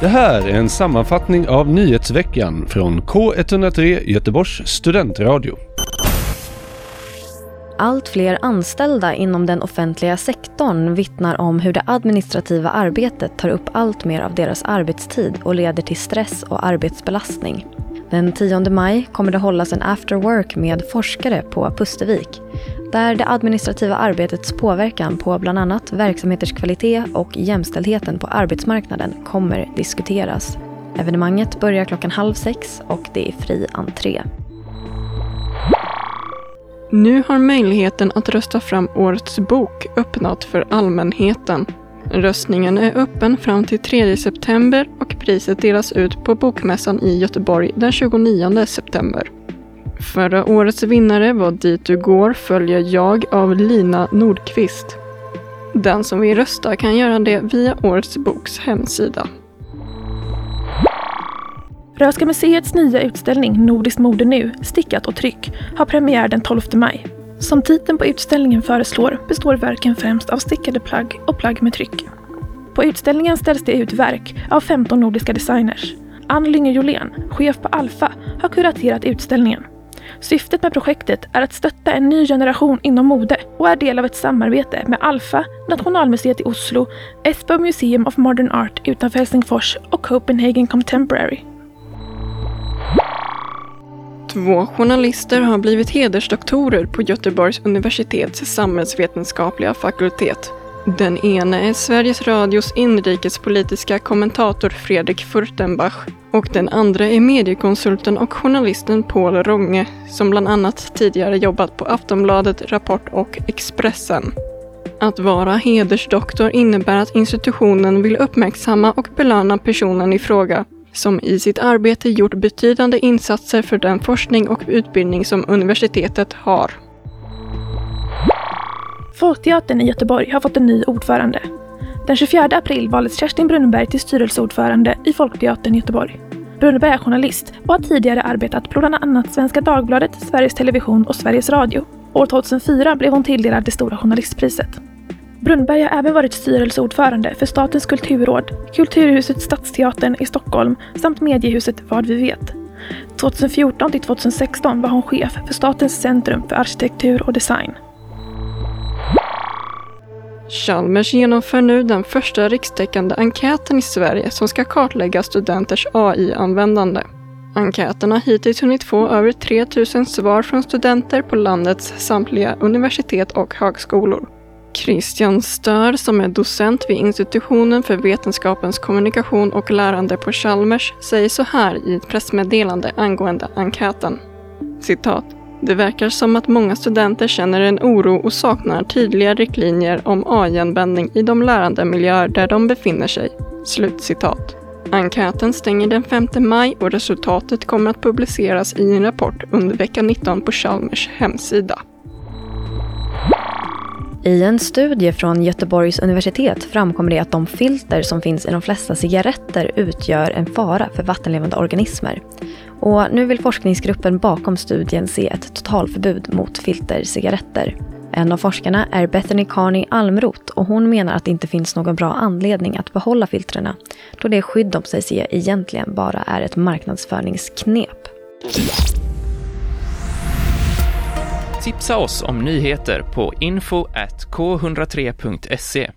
Det här är en sammanfattning av nyhetsveckan från K103 Göteborgs studentradio. Allt fler anställda inom den offentliga sektorn vittnar om hur det administrativa arbetet tar upp allt mer av deras arbetstid och leder till stress och arbetsbelastning. Den 10 maj kommer det hållas en after work med forskare på Pustervik där det administrativa arbetets påverkan på bland annat verksamheters kvalitet och jämställdheten på arbetsmarknaden kommer diskuteras. Evenemanget börjar klockan halv sex och det är fri entré. Nu har möjligheten att rösta fram årets bok öppnat för allmänheten. Röstningen är öppen fram till 3 september och priset delas ut på Bokmässan i Göteborg den 29 september. Förra årets vinnare var Dit du går följer jag av Lina Nordqvist. Den som vill rösta kan göra det via Årets boks hemsida. Röhsska museets nya utställning Nordiskt mode nu, stickat och tryck har premiär den 12 maj. Som titeln på utställningen föreslår består verken främst av stickade plagg och plagg med tryck. På utställningen ställs det ut verk av 15 nordiska designers. Ann Lynge Jolén, chef på Alfa, har kuraterat utställningen. Syftet med projektet är att stötta en ny generation inom mode och är del av ett samarbete med Alfa, Nationalmuseet i Oslo, Esbo Museum of Modern Art utanför Helsingfors och Copenhagen Contemporary. Två journalister har blivit hedersdoktorer på Göteborgs universitets samhällsvetenskapliga fakultet. Den ena är Sveriges Radios inrikespolitiska kommentator Fredrik Furtenbach och den andra är mediekonsulten och journalisten Paul Ronge som bland annat tidigare jobbat på Aftonbladet, Rapport och Expressen. Att vara hedersdoktor innebär att institutionen vill uppmärksamma och belöna personen i fråga som i sitt arbete gjort betydande insatser för den forskning och utbildning som universitetet har. Folkteatern i Göteborg har fått en ny ordförande. Den 24 april valdes Kerstin Brunnberg till styrelseordförande i Folkteatern i Göteborg. Brunnberg är journalist och har tidigare arbetat på bland annat Svenska Dagbladet, Sveriges Television och Sveriges Radio. År 2004 blev hon tilldelad det Stora Journalistpriset. Brunnberg har även varit styrelseordförande för Statens kulturråd, Kulturhuset Stadsteatern i Stockholm samt mediehuset Vad vi vet. 2014 till 2016 var hon chef för Statens centrum för arkitektur och design. Chalmers genomför nu den första rikstäckande enkäten i Sverige som ska kartlägga studenters AI-användande. Enkäten har hittills hunnit få över 3000 svar från studenter på landets samtliga universitet och högskolor. Christian Stör, som är docent vid institutionen för vetenskapens kommunikation och lärande på Chalmers, säger så här i ett pressmeddelande angående enkäten. Citat. Det verkar som att många studenter känner en oro och saknar tydliga riktlinjer om AI-användning i de lärandemiljöer där de befinner sig. Slutcitat. Enkäten stänger den 5 maj och resultatet kommer att publiceras i en rapport under vecka 19 på Chalmers hemsida. I en studie från Göteborgs universitet framkommer det att de filter som finns i de flesta cigaretter utgör en fara för vattenlevande organismer. Och nu vill forskningsgruppen bakom studien se ett totalförbud mot filtercigaretter. En av forskarna är Bethany Carney Almroth och hon menar att det inte finns någon bra anledning att behålla filtrerna då det skydd de sägs ge egentligen bara är ett marknadsföringsknep. Tipsa oss om nyheter på info k103.se.